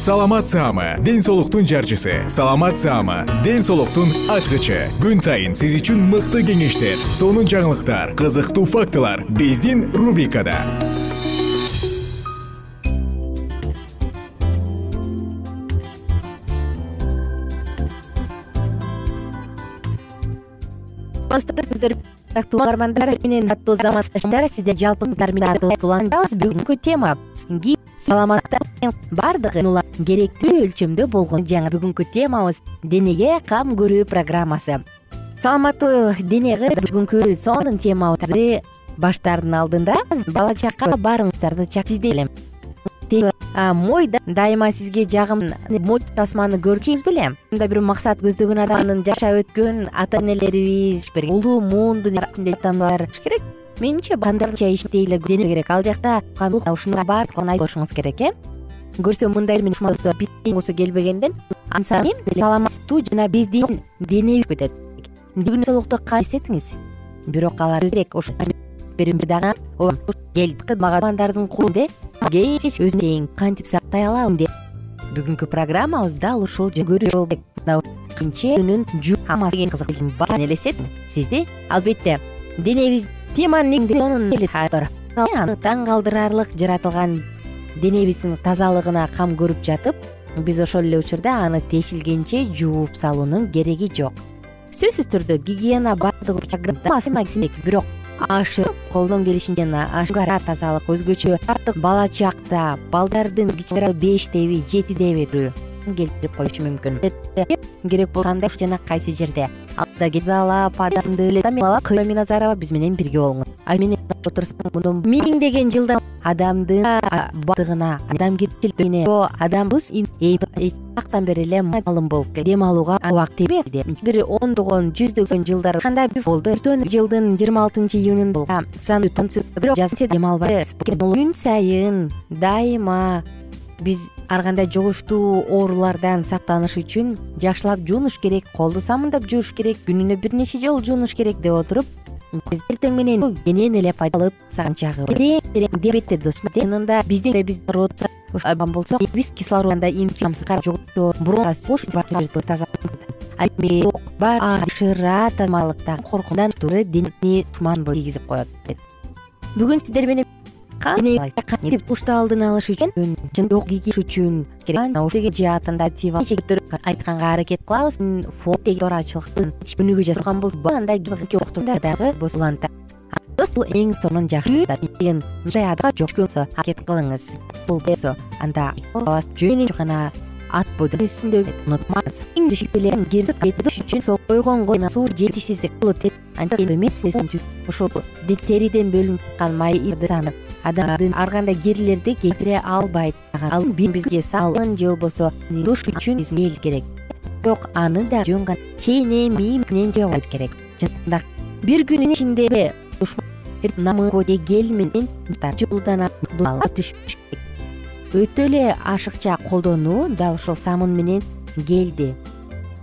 саламат саама ден соолуктун жарчысы. Саламат саама ден соолуктун ачкычы. Күн сайын сиз үчүн мыкты кеңештер сонун жаңылыктар кызыктуу фактылар биздин рубрикада. Замандаштар сиздер жалпыңыздар менен улантабыз бүгүнкү тема саламатта баардыгы керектүү өлчөмдө болгон бүгүнкү темабыз денеге кам көрүү программасы. Саламаттуу дене бүгүнкү сонун темабызды баштаардын алдында бала чакка баарыңыздарды элем мой дайыма сизге жагымды мой тасманы көрчүңүз беле мындай бир максат көздөгөн адамдын жашап өткөн ата энелерибиз бир улуу муундун керек менимче кандайча иштей эле керек. Ал жакта ушунун айтып коюшуңуз керек э? Көрсөм мындай болгусу келбегенден саламаттуу жана биздин денебиз кетет кантип эстетиңиз. Бирок алар керек дагы ооба колунда өзү чейин кантип сактай алам бүгүнкү программабыз дал ушул элестет сизди албетте денебиз теманын таң калтырарлык жаратылган денебиздин тазалыгына кам көрүп жатып биз ошол эле учурда аны тешилгенче жууп салуунун кереги жок. Сөзсүз түрдө гигиена бирок ашып колдон келишинче тазалык өзгөчө бала чакта балдардын бештеби жетидеби келтирип коюшу мүмкүн. Керек болгондо жана кайсы жерде назарова биз менен бирге болуңуз мындан миңдеген жылдан адамдын бадыгына адамгерчилигине адамбызтан бери эле маалым болуп дем алууга убакыт бир ондогон жүздөгөн жылдар ошондой болду. Өтөн жылдын жыйырма алтынчы июнунда дем албай күн сайын дайыма биз ар кандай жугуштуу оорулардан сактаныш үчүн жакшылап жуунуш керек колду самындап жууш керек күнүнө бир нече жолу жуунуш керек деп отуруп биз эртең менен кенен эле пайдалып чагып диабетте достор чынында биздин болсо биз кислород шыра тазалыктан коркуудан денени ушман тийгизип коет. Бүгүн сиздер менен кантип алдын алыш үчүн кийиш үчүн жаатында айтканга аракет кылабыз. Ачылыктын күнүгө жазган болсо анда бул эң сонун жакшы болсо аракет кылыңыз. Бул болсо анда жөн гана ат бойдон үстүндөгү унутмаңыз үчүн койгон суу жетишсиздик эмес ушул териден бөлүнүп чыккан санып адамдын ар кандай кирлерди кетире албайт. Ал бизге салын же болбосо душ үчүн мел керек. Бирок аны да жөн гана чейнеми менен жабыш керек. Бир күнүн ичинде менен түшүш өтө эле ашыкча колдонуу дал ушул самын менен гелди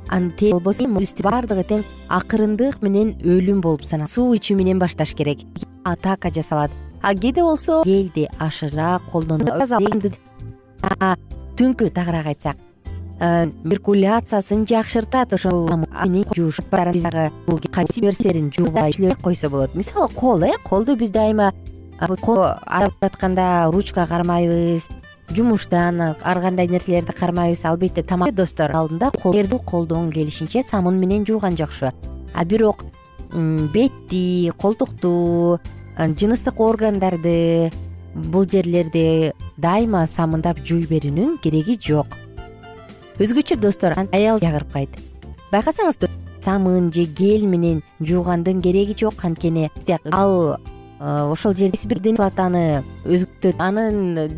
анан болбосо үстү баардыгы тең акырындык менен өлүм болуп саналат. Суу ичүү менен башташ керек. Атака жасалат а кээде болсо гелди ашыраак колдонуу түнкү тагыраак айтсак циркуляциясын жакшыртат ошол кайсы нерселерин жуубай койсо болот. Мисалы кол э колду биз дайыма баратканда ручка кармайбыз жумуштан ар кандай нерселерди кармайбыз. Албетте тамак достор алдында колду колдоң келишинче самын менен жууган жакшы. А бирок бетти колтукту жыныстык органдарды бул жерлерди дайыма самындап жууй берүүнүн кереги жок. Өзгөчө достор аял жагыркайт байкасаңыз самын же гель менен жуугандын кереги жок анткени ал ошол жерде бир дене аны өзгөртөт анын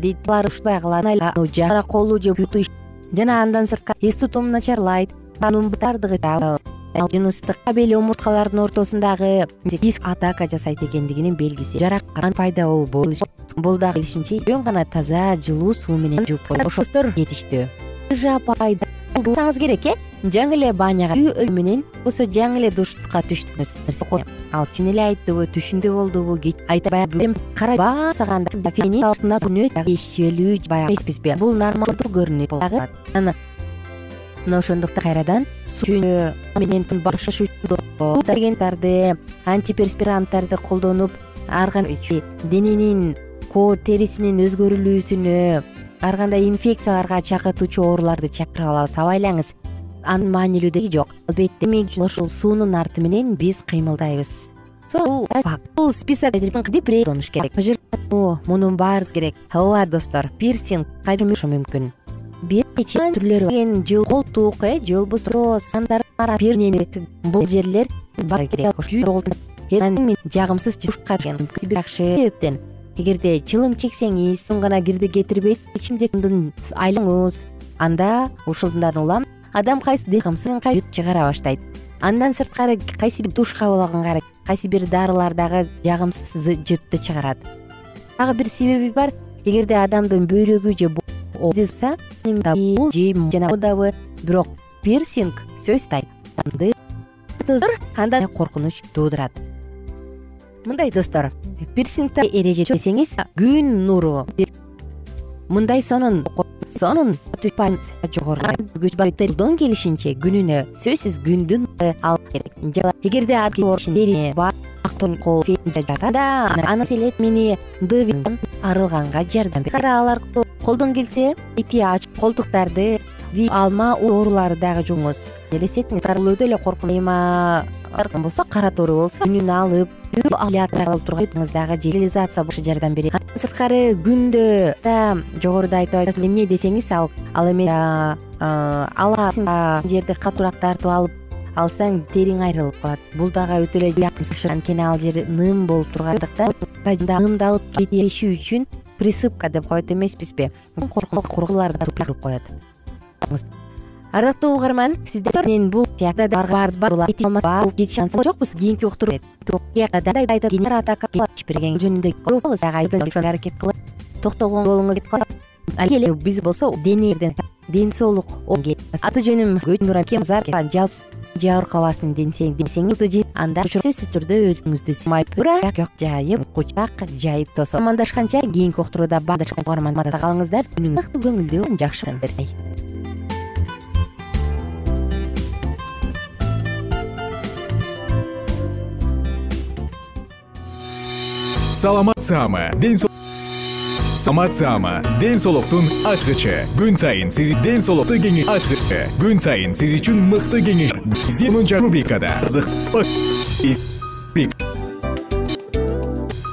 ушундай кылат жара колу же буту жана андан сырткары эс тутумун начарлайт баардыгы жыныстык кабел омурткалардын ортосундагы диск атака жасайт экендигинин белгиси. Жаракан пайда болбоо бул дагы келишинче жөн гана таза жылуу суу менен жууп достор жетиштүү. Ыжа апай булсаңыз керек э? Жаңы эле баняга менен болбосо жаңы эле душтукка түштүңүз ал чын эле айттыбы эмеспизби бул нормалдуу көрүнүп дагы анан мына ошондуктан кайрадан менен үчүн антиперспиранттарды колдонуп ар кандай дененин терисинин өзгөрүлүүсүнө ар кандай инфекцияларга чакыртуучу ооруларды чакырып алабыз абайлаңыз. Анын маанилүү деги жок. Албетте ушул суунун арты менен биз кыймылдайбыз. Факт. Бул список керек. Мунун баары керек. Ооба достор. Пирсинг. Кайсы мүмкүн бир нече түрлөрү бар. Жыл колтук э же болбосо сандар бул жерлер жагымсыз жакшы себептен эгерде чылым чексеңиз гана кирди кетирбейт ичимдиктин айлаңыз. Анда ушундан улам адам кайсы чыгара баштайт. Андан сырткары кайсы бир душ кабыл алганга кайсы бир дарылар дагы жагымсыз жытты чыгарат. Дагы бир себеби бар. Эгерде адамдын бөйрөгү же жана дабы бирок пирсинг сөзсүз андан коркунуч туудурат мындай достор пирсингде эреже десеңиз күн нуру. Мындай сонун сонун жогорудон келишинче күнүнө сөзсүз күндүн алып керек. Эгерде арылганга жардам берет алар колдон келсе ити ачып колтуктарды алма оорулары дагы жууңуз элестетиңиз өтө эле болсо кара тору болсо күнүн алып алып турган дагы реализация болушу жардам берет. Андан сырткары күндө жогоруда айтып эмне десеңиз ал ал эме ала жерди катуураак тартып алып алсаң териң айрылып калат. Бул дагы өтө эле анткени ал жер ным болуп тургандыктан нымдалып кетиши үчүн присыпка деп коет эмеспизби? Куруп коет. Ардактуу угарман сиздер менен бул баарыбыз жокпуз кийинки уктуруберген жөнүндө аракет кылып токтогон болуңуз биз болсо дене ден соолук аты жөнүм жалпы жабыркабасын десеңиз анда сөзсүз түрдө өзүңүздү жок жайып кучак жайып тосоп амандашканча кийинки уктурууда калыңыздар. Күнүңүз көңүлдүү жакшы берсе саламат саама. Ден саламат саама ден соолуктун ачкычы. Күн сайын сиз ден соолукту кеңеш ачкычы. Күн сайын сиз үчүн мыкты кеңеш рубрикада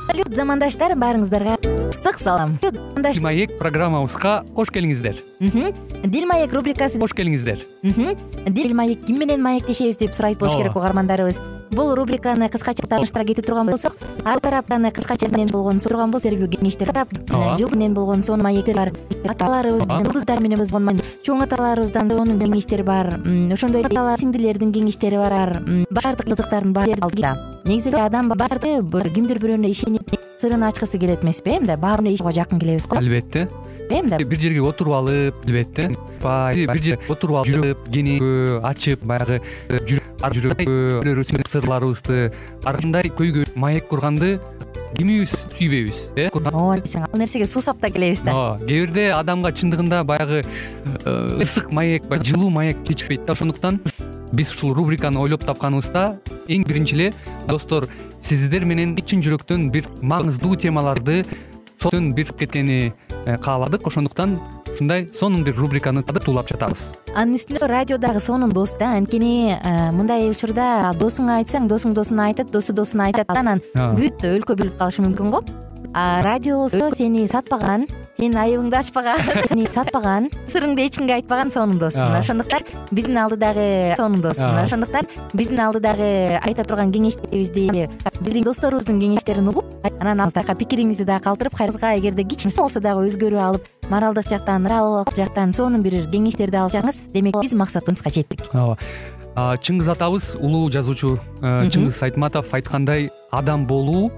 салют замандаштар баарыңыздарга ысык салам. Дил маек программабызга кош келиңиздер. Дил маек рубрикасы кош келиңиздер. Дил маек ким менен маектешебиз деп сурайт болуш керек угармандарыбыз бул рубриканы кыскача тааныштыра кетип турган болсок ар тараптан кыскача болгон турган болсо сербүү кеңештер жыл менен болгон сонун маектер бар. Аталарыбыздын ылдыздар менен болгон чоң аталарыбыздан сонун кеңештер бар. Ошондой эле ата сиңдилердин кеңештери бар баардык кызыктардын баары негизи эле адам баардыгы кимдир бирөөнө ишенип сырын ачкысы келет эмеспи э мындай баарына ишенүүгө жакын келебиз го? Албетте. Мындай бир жерге отуруп алып албетте. Бир жерге отуруп алып кенеңгө ачып баягы жүрөк сырларыбызды ар кандай көйгөй маек курганды кимибиз сүйбөйбүз э? Ооба десең ал нерсеге суусап да келебиз да? Ооба кээ бирде адамга чындыгында баягы э, ысык маек жылуу маек жетишпейт да. Ошондуктан биз ушул рубриканы ойлоп тапканыбызда эң биринчи эле достор сиздер менен чын жүрөктөн бир маңыздуу темаларды бир кеткени э, кааладык. Ошондуктан ушундай сонун бир рубриканы туулап жатабыз. Анын үстүнө радио дагы сонун дос да анткени э, мындай учурда досуңа айтсаң досуң досуна айтат досу досуна айтат. Анан бүт өлкө билип калышы мүмкүн го радио сени сатпаган сенин айыбыңды ачпаган сени сатпаган сырыңды эч кимге айтпаган сонун доссуң ошондуктан биздин алдыдагы сонун доссуң ошондуктан биздин алдыдагы айта турган кеңештерибизди биздин досторубуздун кеңештерин угуп анан аздайка пикириңизди дагы калтырып кайрыбызга эгерде кичине болсо дагы өзгөрүү алып моралдык жактан моралдык жактан сонун бир кеңештерди алсаңыз демек биз максатыбызга жеттик. Ооба. Чыңгыз атабыз улуу жазуучу э, чыңгыз айтматов айткандай адам болуу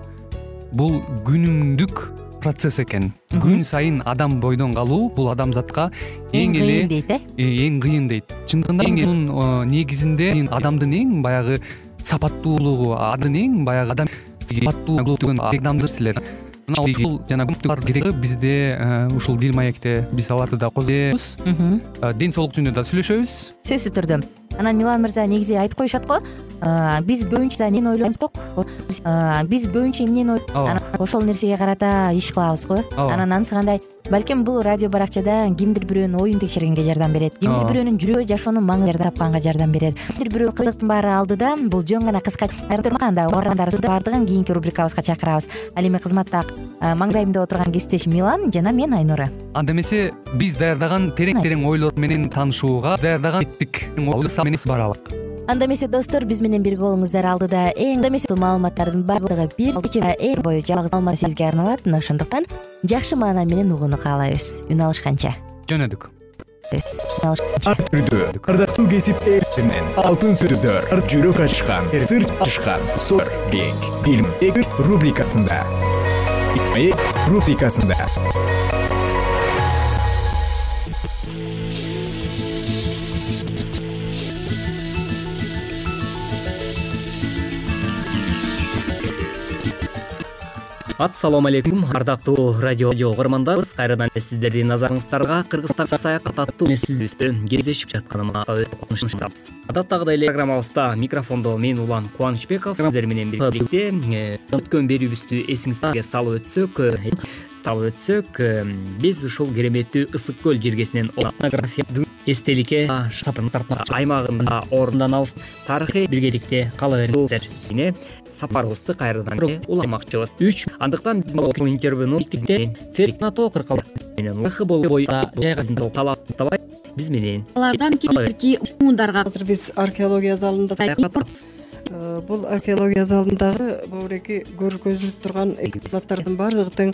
бул күнүмдүк процесс экен. Күн сайын адам бойдон калуу бул адамзатка эң эле кыйын дейт э? э эң кыйын дейт. Чындыгында мунун негизинде адамдын эң баягы сапаттуулугу адын эң баягы ушул жана бизде э, ушул дил маекте биз аларды да козгойбуз э, ден соолук жөнүндө да сүйлөшөбүз. Сөзсүз түрдө. Анан милан мырза негизи айтып коюшат го? Биз көбүнчө эмнени ойлойбуз? Биз көбүнчө эмнени ошол нерсеге карата иш кылабыз го. Ооба. Анан анысы кандай? Балким бул радио баракчада кимдир бирөөнүн оюн текшергенге жардам берет кимдир бирөөнүн жүрөгү жашоонун маңызын тапканга жардам берет. Кимдир бирөө кызыктын баары алдыда бул жөн гана кыскачаанда угармандарыбызды баардыгын кийинки рубрикабызга чакырабыз. Ал эми кызматта маңдайымда отурган кесиптешим милан жана мен айнура. Анда эмесе биз даярдаган терең терең ойлор менен таанышууга даярдаган баралык анда эмесе достор биз менен бирге болуңуздар. Алдыда эң эмесе маалыматтардын баардыгы бир эл бою жалгыз маалымат сизге арналат. Мына ошондуктан жакшы маанай менен угууну каалайбыз. Үн алышканча жөнөдүк ар түрдүү ардактуу кесип ээлеринен алтын сөздөр жүрөк ачышкан сыр ачышкан. Кең билим рубрикасында. Рубрикасында ассалому алейкум ардактуу радио угармандарыбыз кайрадан эле сиздердин назарыңыздарга кыргызстанга саякат аттуу кездешип жатканыбызга өтө кубанычтабыз адаттагыдай эле программабызда микрофондо мен улан кубанычбеков сиздер менен бирге э, өткөн берүүбүздү эсиңизге салып өтсөк э, салып өтсөк э, биз ушул кереметтүү ысык көл жергесинен эстеликке аймагында орунданабыз тарыхый биргеликте кала бериңиздер сапарыбызды кайрадан уламакчыбыз үч андыктан биз интервьюну фернато кыркал менен жайгасында талаптабай биз менен. Алардан кийинки муундарга азыр биз археология залында Э, бул археология залындагы могуреки көргөзүлүп турган экспонаттардын баардыгы тең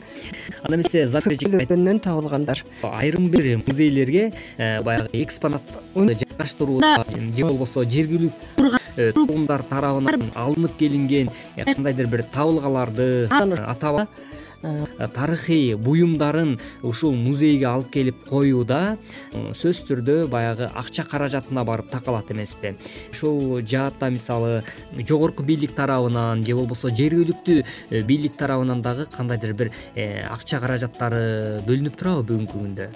анда эмесе өткөнүнөн табылгандар. Айрым бир музейлерге э, баягы экспонат жайгаштырууда же болбосо жергиликтүү тургундар тарабынан алынып келинген кандайдыр бир табылгаларды Э, тарыхый буюмдарын ушул музейге алып келип коюуда э, сөзсүз түрдө баягы акча каражатына барып такалат эмеспи. Ушул жаатта мисалы жогорку бийлик тарабынан же болбосо жергиликтүү э, бийлик тарабынан дагы кандайдыр бир акча каражаттары бөлүнүп турабы бүгүнкү күндө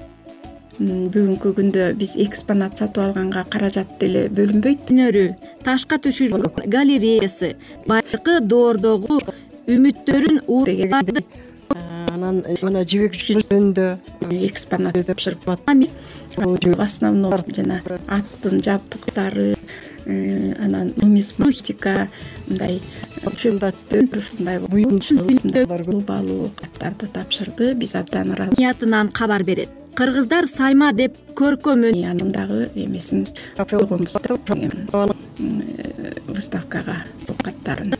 бүгүнкү күндө биз экспонат сатып алганга каражат деле бөлүнбөйт. Өнөрү ташка түшүрүлгөн галереясы байыркы доордогу үмүттөрүн анан мына жибек жөнүндө экспонат тапшырып в основном жана аттын жабдыктары э, анан нумизматика мындай ушундай баалуу каттарды тапшырды. Биз абдан ыраазы ниятынан кабар берет кыргыздар сайма деп көркөм анын дагы эмесин выставкага каттарын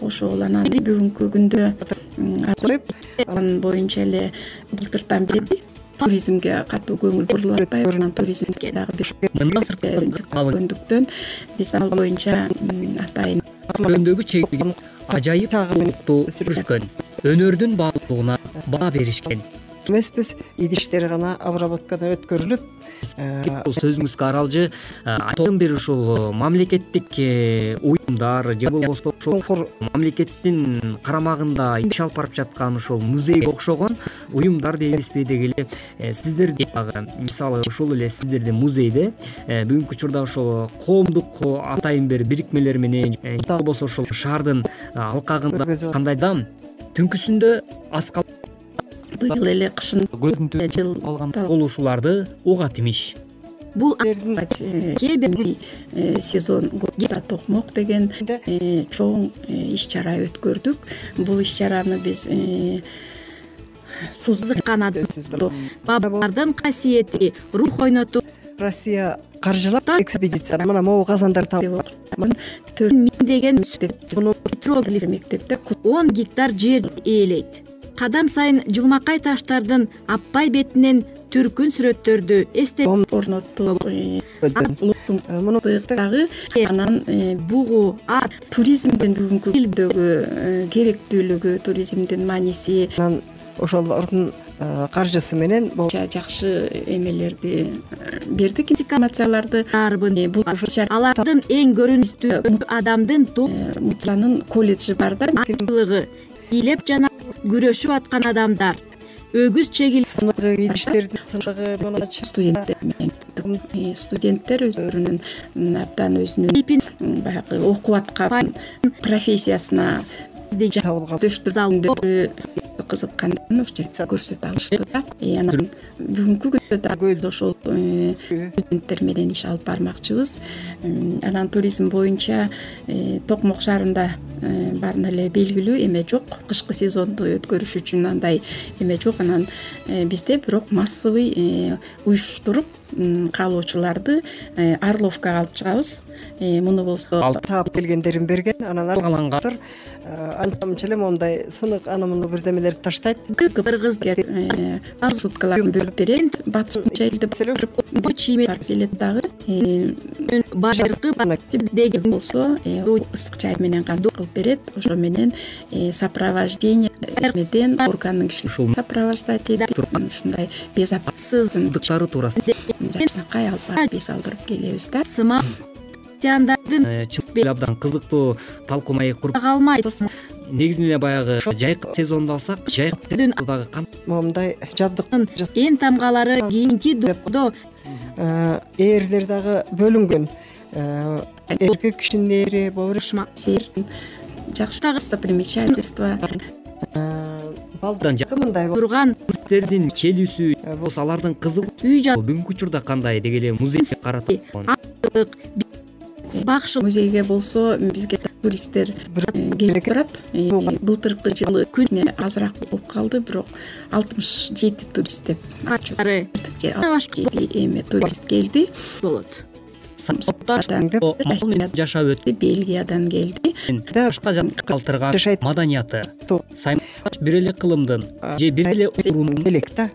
ошол анан бүгүнкү күндө коюп анын боюнча эле былтыртан бери туризмге катуу көңүл бурулуп атпайбы анан туризмге дагы сырткөндүктөн биз ал боюнча атайын өндөгү чегиген ажайып жүрүшкөн өнөрдүн баалуулугуна баа беришкен эмеспиз идиштер гана обработкадан өткөрүлүп бул сөзүңүзгө аралжы айтом бир ушул э, мамлекеттик э, уюмдар же болбосо ушул мамлекеттин карамагында иш алып барып жаткан ушул музейге окшогон уюмдар дейбизби деги эле э, сиздерди дагы мисалы ушул эле сиздердин музейде бүгүнкү учурда ошол коомдук атайын бир бирикмелер менен же болбосо ушул шаардын алкагында кандай дам түнкүсүндө аз кал быйыл эле кышын жыл болушуларды угат имиш бул кээ бир э, сезон токмок деген э, чоң э, иш чара өткөрдүк. Бул иш чараны биз бабалардын касиети рух ойнотуу россия каржылап экспедицияны мына могу казандарды төрт миңдеген мектепте он гектар жер ээлейт кадам сайын жылмакай таштардын аппай бетинен түркүн сүрөттөрдү эсте орнотту дагы анан э, бугу ат туризмдин бүгүнкү күндөгү э, керектүүлүгү туризмдин мааниси анан ошолордун э, каржысы менен жакшы эмелерди бердик информацияларды бул алардын эң көрүнүктүү адамдын колледжи бар да бийлеп жана күрөшүп аткан адамдар. Өгүз чегил студенттер менен студенттер өздөрүнүн абдан өзүнүн баягы окуп аткан профессиясына кызыккандарын ушул жерде көрсөтө алышты да. анан бүгүнкү ошол э, студенттер менен иш алып бармакчыбыз. Анан туризм боюнча э, токмок шаарында э, баарына эле белгилүү эме жок. Кышкы сезонду өткөрүш үчүн андай эме жок. Анан бизде бирок массовый уюштуруп каалоочуларды орловкага алып чыгабыз. Муну болсо таап келгендерин берген анан аланга анча мынча эле моундай сынык аны муну бирдемелерди таштайт. Кыргызга маршруткаларын бөлүп берет элди чийим барып келет дагы байыркы деген болсо ысык чай менен кылып берет ошо менен сопровождение эмеден органдын кишилери сопровождать этип ушундай безопасыздыктары туурасында жакшынакай алып барып эс алдырып келебиз да. Сымак э, абдан кызыктуу талкуу маек куруп калмайт негизинен эле баягы жайкы сезонду алсак жайкыдагы моундай жабдык эң тамгалары кийинки додо э, ээрлер дагы бөлүнгөн э, эркек кишинин ээри болбу жакшы дагы достопримечательство мындай турган тердин келүүсү болбосо алардын кызыгуу үй жай бүгүнкү учурда кандай деги эле музейге карата бакшыл музейге болсо бизге туристтер келип турат э, былтыркы жылы күнүнө азыраак болуп калды бирок алтымыш жети турист деп. Эме турист келди. Болот. Жашап өттү бельгиядан келди. Башка жакка калтырган маданияты бир эле кылымдын же бир эле элек да.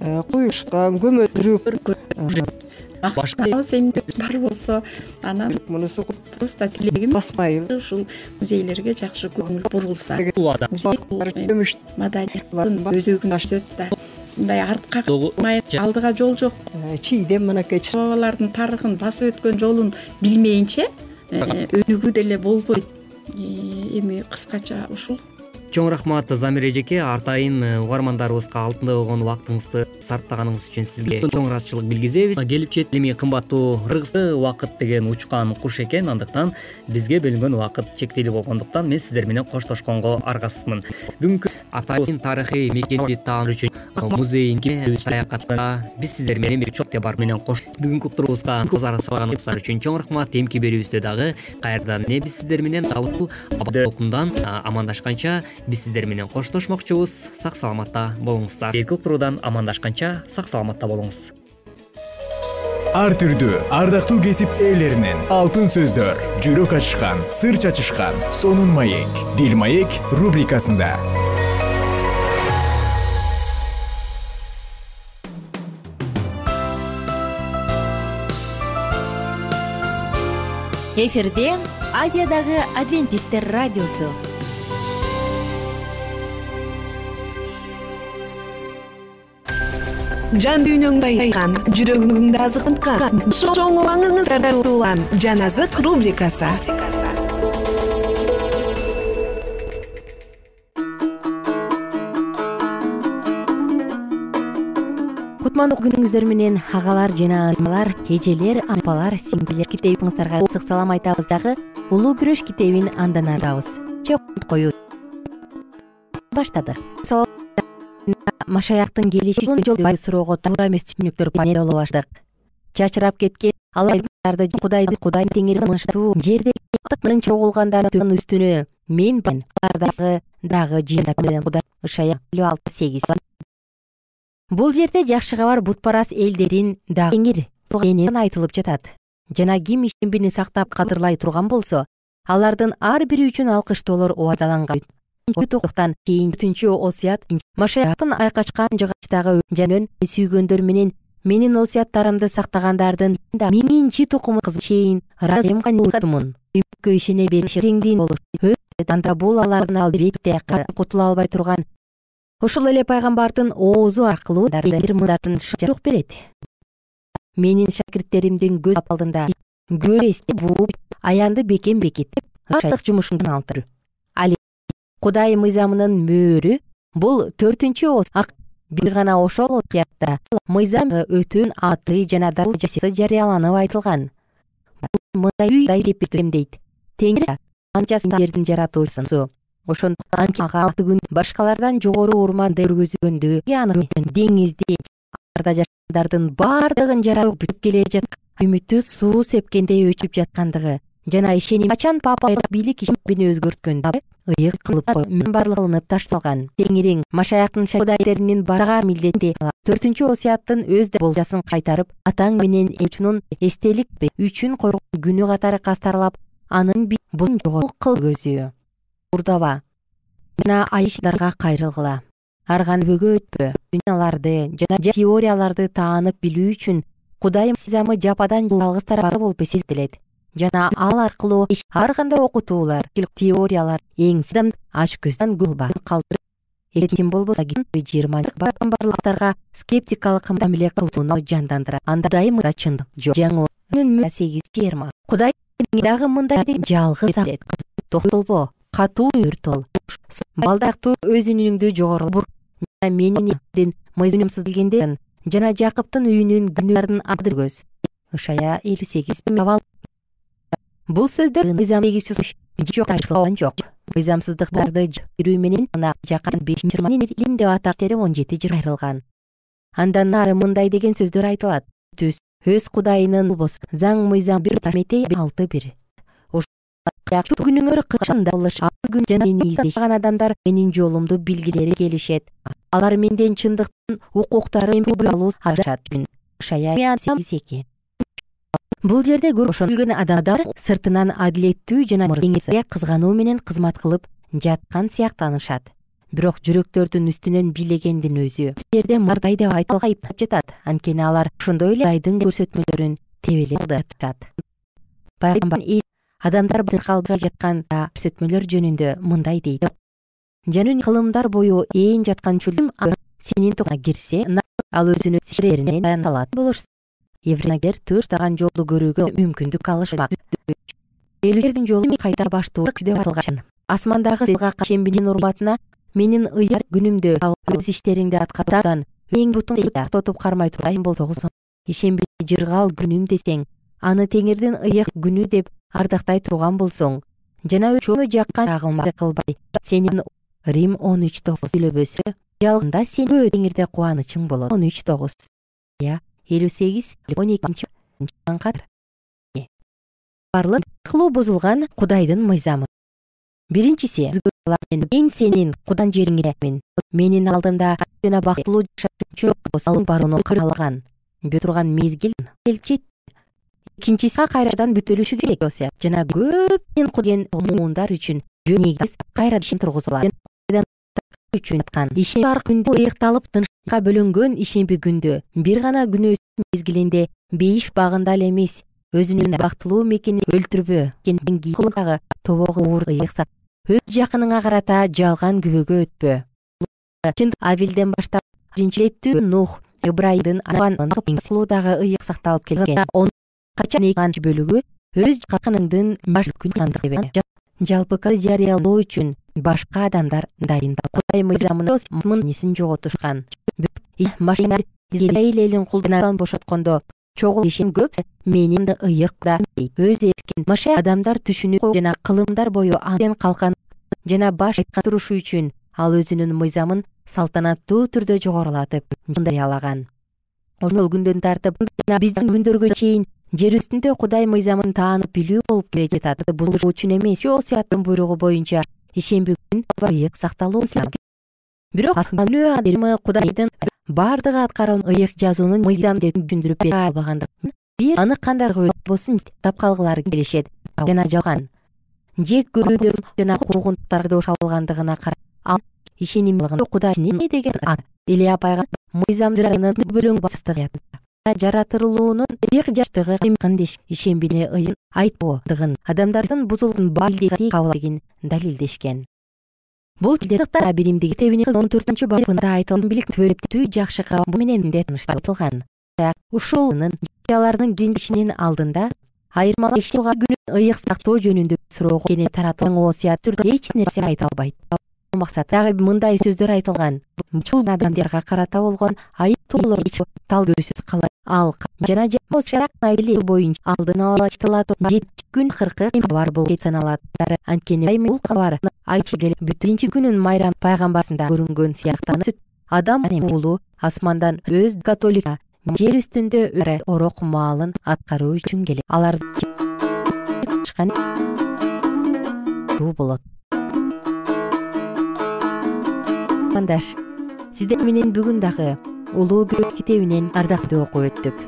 Э, куюшкан көмөлдүрүп башкабыз эмне бар болсо анан мунусу просто тилегим баспайбы? ушул музейлерге жакшы көңүл бурулса. Маданияттын өзөгүн түзөт да. Мындай артка алдыга жол жок. Э, чийдем мынакейчи бабалардын тарыхын басып өткөн жолун билмейинче э, өнүгүү деле болбойт. Э, эми кыскача ушул чоң рахмат замир эжеке. Атайын э, угармандарыбызга алтындай болгон убактыңызды сарптаганыңыз үчүн сизге чоң ыраазычылык билгизебиз. Келип жетти эми кымбаттуу кыргызды убакыт деген учкан куш экен. Андыктан бизге бөлүнгөн убакыт чектелүү болгондуктан мен сиздер менен коштошконго аргасызмын. Бүгүнкү атайын тарыхый мекенди таануу үчүн музейинге саякатка биз сиздер менен бир чоң бар менен кош. Бүгүнкү уктуруубузга назар салганыңыздар үчүн чоң рахмат эмки берүүбүздө дагы кайрадан эле биз сиздер менен далуу окундан амандашканча биз сиздер менен коштошмокчубуз. Сак саламатта болуңуздар. Кийинки уктуруудан амандашканча сак саламатта болуңуз. Ар түрдүү ардактуу кесип ээлеринен алтын сөздөр жүрөк ачышкан сыр чачышкан сонун маек дил маек рубрикасында эфирде азиядагы адвентисттер радиосу. Жан дүйнөңдү айкан жүрөгүңдү азыктанткан чоң убаңыңыздар улан жан азык рубрикасы кутмандуу күнүңүздөр менен агалар жана аалар эжелер апалар сиңдилер китебиңыздарга ысык салам айтабыз дагы улуу күрөш китебин андан арабыз чоң кою баштадык машаяктын келиши суроого туура эмес түшүнүктөр пайда боло баштадык чачырап кеткен кудайды кудай теңир мынчтуу жерде ын чогулгандардын үстүнө. Мен дагы элүү алты сегиз бул жерде жакшы кабар бутпарас элдерин дагы экени айтылып жатат. Жана ким ишембини сактап кадырлай турган болсо алардын ар бири үчүн алкыштоолор убадаланган. Кийин төртүнчү осуят машаяктын айкачкан жыгачтагы жанөн сүйгөндөр менен менин осуяттарымды сактагандардын миңинчи тукуму чейин ыраазымун үмүткө ишене беришиңдин анда бул алардын албетте кутула албай турган ошол эле пайгамбардын оозу аркылуу мындардын жарук берет. Менин шакирттеримдин көз алдында көп эстеп бууп аянды бекем бекитип артык жумушуңдан алтыр. Кудай мыйзамынын мөөрү бул төртүнчү бир гана ошол мыйзам өтөн аты жана даражасы жарыяланып айтылган. Мындай деп бекемдейт теңир канча сиңердин жаратуучусу ошондуктан ага күн башкалардан жогору урман көргөзгөндү анык деңизди аларда жашагандардын баардыгын жаратып бүтүп келе жаткан. Үмүтү суу сепкендей өчүп жаткандыгы жана ишеним качан папа бийлик ишембини өзгөрткөн ыйык кылып мен баардыгы кылынып ташталган. Теңириң машаяктын кудайдеринин багар милдети төртүнчү осуяттын өз болжасын кайтарып атаң менен учунун эстелик үчүн койгон күнү катары кастарлап анын бул жогору кылгөзүү урдаба жана айшдарга кайрылгыла ар кандай бөгөтпө дүйналарды жана теорияларды таанып билүү үчүн кудай мыйзамы жападан жалгыз тарапа болуп эсептелет жана ал аркылуу ар кандай окутуулар теориялар эң аш көздөн кылба калтырып эркин болбосо жыйырма барлыктарга скептикалык мамиле кылууну жандандырат анда дайым чындык жок жаңы сегиз жыйырма кудай дагы мындай жалгыз токтолбо катуу өрт бол балдактуу өз үнүңдү жогору бур. Менин мыйзамсыз келгенде жана жакыптын үйүнүн күнүларын адыргөз ышая элүү сегиз бул сөздөр мыйзам жок. Мыйзамсыздыктарды жүрүү менен жакан беш илим деп аташтери он жети жыр айрылган андан нары мындай деген сөздөр айтылат. Түз өз кудайынын болбосо заң мыйзам бир алты бир күнүңөр качан күн жана мени издешган адамдар менин жолумду билгилери келишет. Алар менден чындыктын укуктарын алуу шая сегиз эки. Бул жерде ошон адамдар сыртынан адилеттүү жана кызгануу менен кызмат кылып жаткан сыяктанышат. Бирок жүрөктөрдүн үстүнөн бийлегендин өзү жерде мырдай деп айтылган жатат. Анткени алар ошондой эле кудайдын көрсөтмөлөрүн тебелеат адамдар калбай жаткан көрсөтмөлөр жөнүндө мындай дейт. Жанын кылымдар бою ээн жаткан чүлүм сенин кирсе ал еврейлер төрт жолду көрүүгө мүмкүндүк алышмак элдердин жолу кайта баштоо деп асмандагы сыйгак ишембинин урматына менин ыяр күнүмдө өз иштериңди аткаруудан эң бутун токтотуп кармай турган болсоңуз ишембини жыргал күнүм десең аны теңирдин ыйык күнү деп ардактай турган болсоң жана чоң жаккан агылма кылбай. Сенин рим он үч тогуз сүйлөбөсө жалгында сен теңирде кубанычың болот. он үч тогуз. Элүү сегиз он экинчи барлык аркылуу бузулган кудайдын мыйзамы. Биринчиси мен сенин кудан жериңе менин алдымда жана бактылуу үчүн барууну каалаган бүтө турган мезгил келип жетти экинчиси кайрадан бүтөлүшү керек жана көп деген муундар үчүн негиз кайра тургузулат. Үчүн күндө ыйыкталып тынчка бөлөнгөн ишемби күндө бир гана күнөөсүн мезгилинде бейиш багында эле эмес өзүнүн бактылуу мекенин өлтүрбө дагы тобогу уур ыйыксак өз жакыныңа карата жалган күбөгө өтпө. Чындык авилден баштап биринчи иреттүү нух ыбрайымдын сулуу дагы ыйык сакталып келген качан бөлүгү өз жакыныңдын баш күн жалпы жарыялоо үчүн башка адамдар дайындал кудай мыйзамыннесин жоготушкан? Элин кулдан бошоткондо чогул ишен көп менин ыйык да өз эркин адамдар түшүнүү жана кылымдар бою анден калкан жана баш турушу үчүн ал өзүнүн мыйзамын салтанаттуу түрдө жогорулатып жарыялаган ошол күндөн тартып жана биздин күндөргө чейин жер үстүндө кудай мыйзамын таанып билүү болуп келе жатат. Бул үчүн эмес осуяттын буйругу боюнча ишемби күн ыйык сакталуу бирок кудайдын баардыгы аткарылм ыйык жазуунун мыйзам деп түшүндүрүп бере албагандыктан бир анык кандай болбосун тап калгылары келишет. Жана жалган. Же көрүү жана куугунтуктарды алгандыгына карап ал ишенимдигин кудай деген ат илья апайга мыйзамнын бөлөң жаратылуунун ыйык жаштыгы кандеш ишембини ыйын айтпоодыгын адамдардын бузулган кабыл дегин далилдешкен. Бул биримдиги китебинин он төртүнчү бабында айтылган биликтүү жакшы кабыл менен тыныштатылган ушулнын алардын кеңешинин алдында айырмалап турган күнүн ыйык сактоо жөнүндө суроого кенен таратылган эч нерсе айта албайт максат. Дагы мындай сөздөр айтылган. Адамдарга карата болгон айыптоолор тал көрүүсүз кала ал жана боюнча алдын ала айтыла жети күн акыркы кабар болуп саналат. Анткени бул кабар биринчи күнүн майрам пайгамбарында көрүнгөн сыяктуу адам уулу асмандан өз католик жер үстүндө орок маалын аткаруу үчүн келет алар болот сиздер менен бүгүн дагы улуу күрөш китебинен ардактуу окуп өттүк.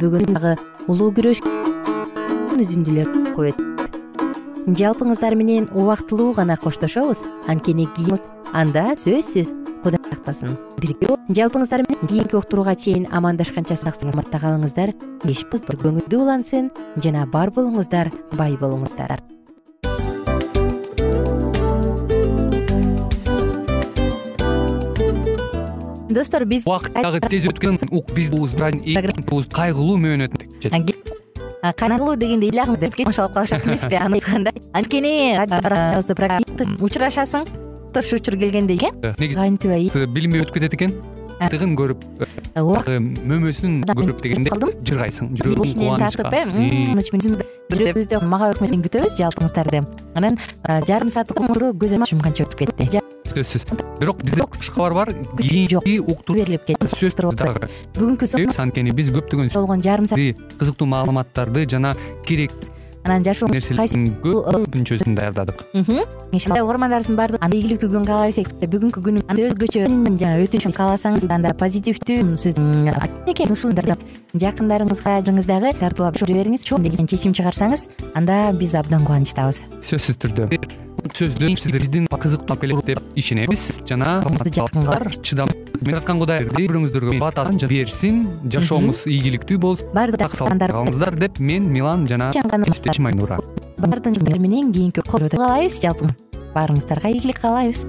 Бүгүн дагы улуу күрөш үзүндүлөр окуп өттүк. Жалпыңыздар менен убактылуу гана коштошобуз. Анткени кийин анда сөзсүз кудай сактасын бирге жалпыңыздар менен кийинки уктурууга чейин амандашканча саламатта калыңыздар көңүлдүү улансын жана бар болуңуздар бай болуңуздар достор биз убакыт дагы тез өткөн биз кайгылуу менен өттү кайгылуу дегенде ыйлагым башалып калышат эмеспи аны айтканда. Анткени учурашасың. Тош учур келгенде кантип негизи билинбей өтүп кетет экен тыгын көрүп мөмөсүн көрүп дегенде жыргайсың жүрөгүң тартып э мага өкмөдөн күтөбүз жалпыңыздарды. Анан жарым сааттык уктуруу көз ачып жумганча өтүп кетти. Сөзсүз. Бирок бизде жакшы кабар бар кийинки уктуруу берилип кетти. сөз дагы бүгүнкү анткени биз көптөгөн болгон жарым саат. кызыктуу маалыматтарды жана керек анан жашоо нерселөркүнчөсүн даярдадык. Угармандарыбыздын баардыгы ийгиликтүү күн каалай берсек бүгүнкү күнүң өзгөчө. Өтүшүн кааласаңыз анда позитивдүү сөз экен ушул жакындарыңызга дагы тартуулап жибериңиз деген чечим чыгарсаңыз анда биз абдан кубанычтабыз. Сөзсүз түрдө сөздү сиздер биздин кызыктуу алып келет деп ишенебиз. Жана чыдам. Жараткан кудай бири бирөөңүздөргө батасын берсин жашооңуз ийгиликтүү болсун баардык калыңыздар деп мен милан жана чымайнура баардыгыңыздар менен кийинки каалайбыз жалпы. Баарыңыздарга ийгилик каалайбыз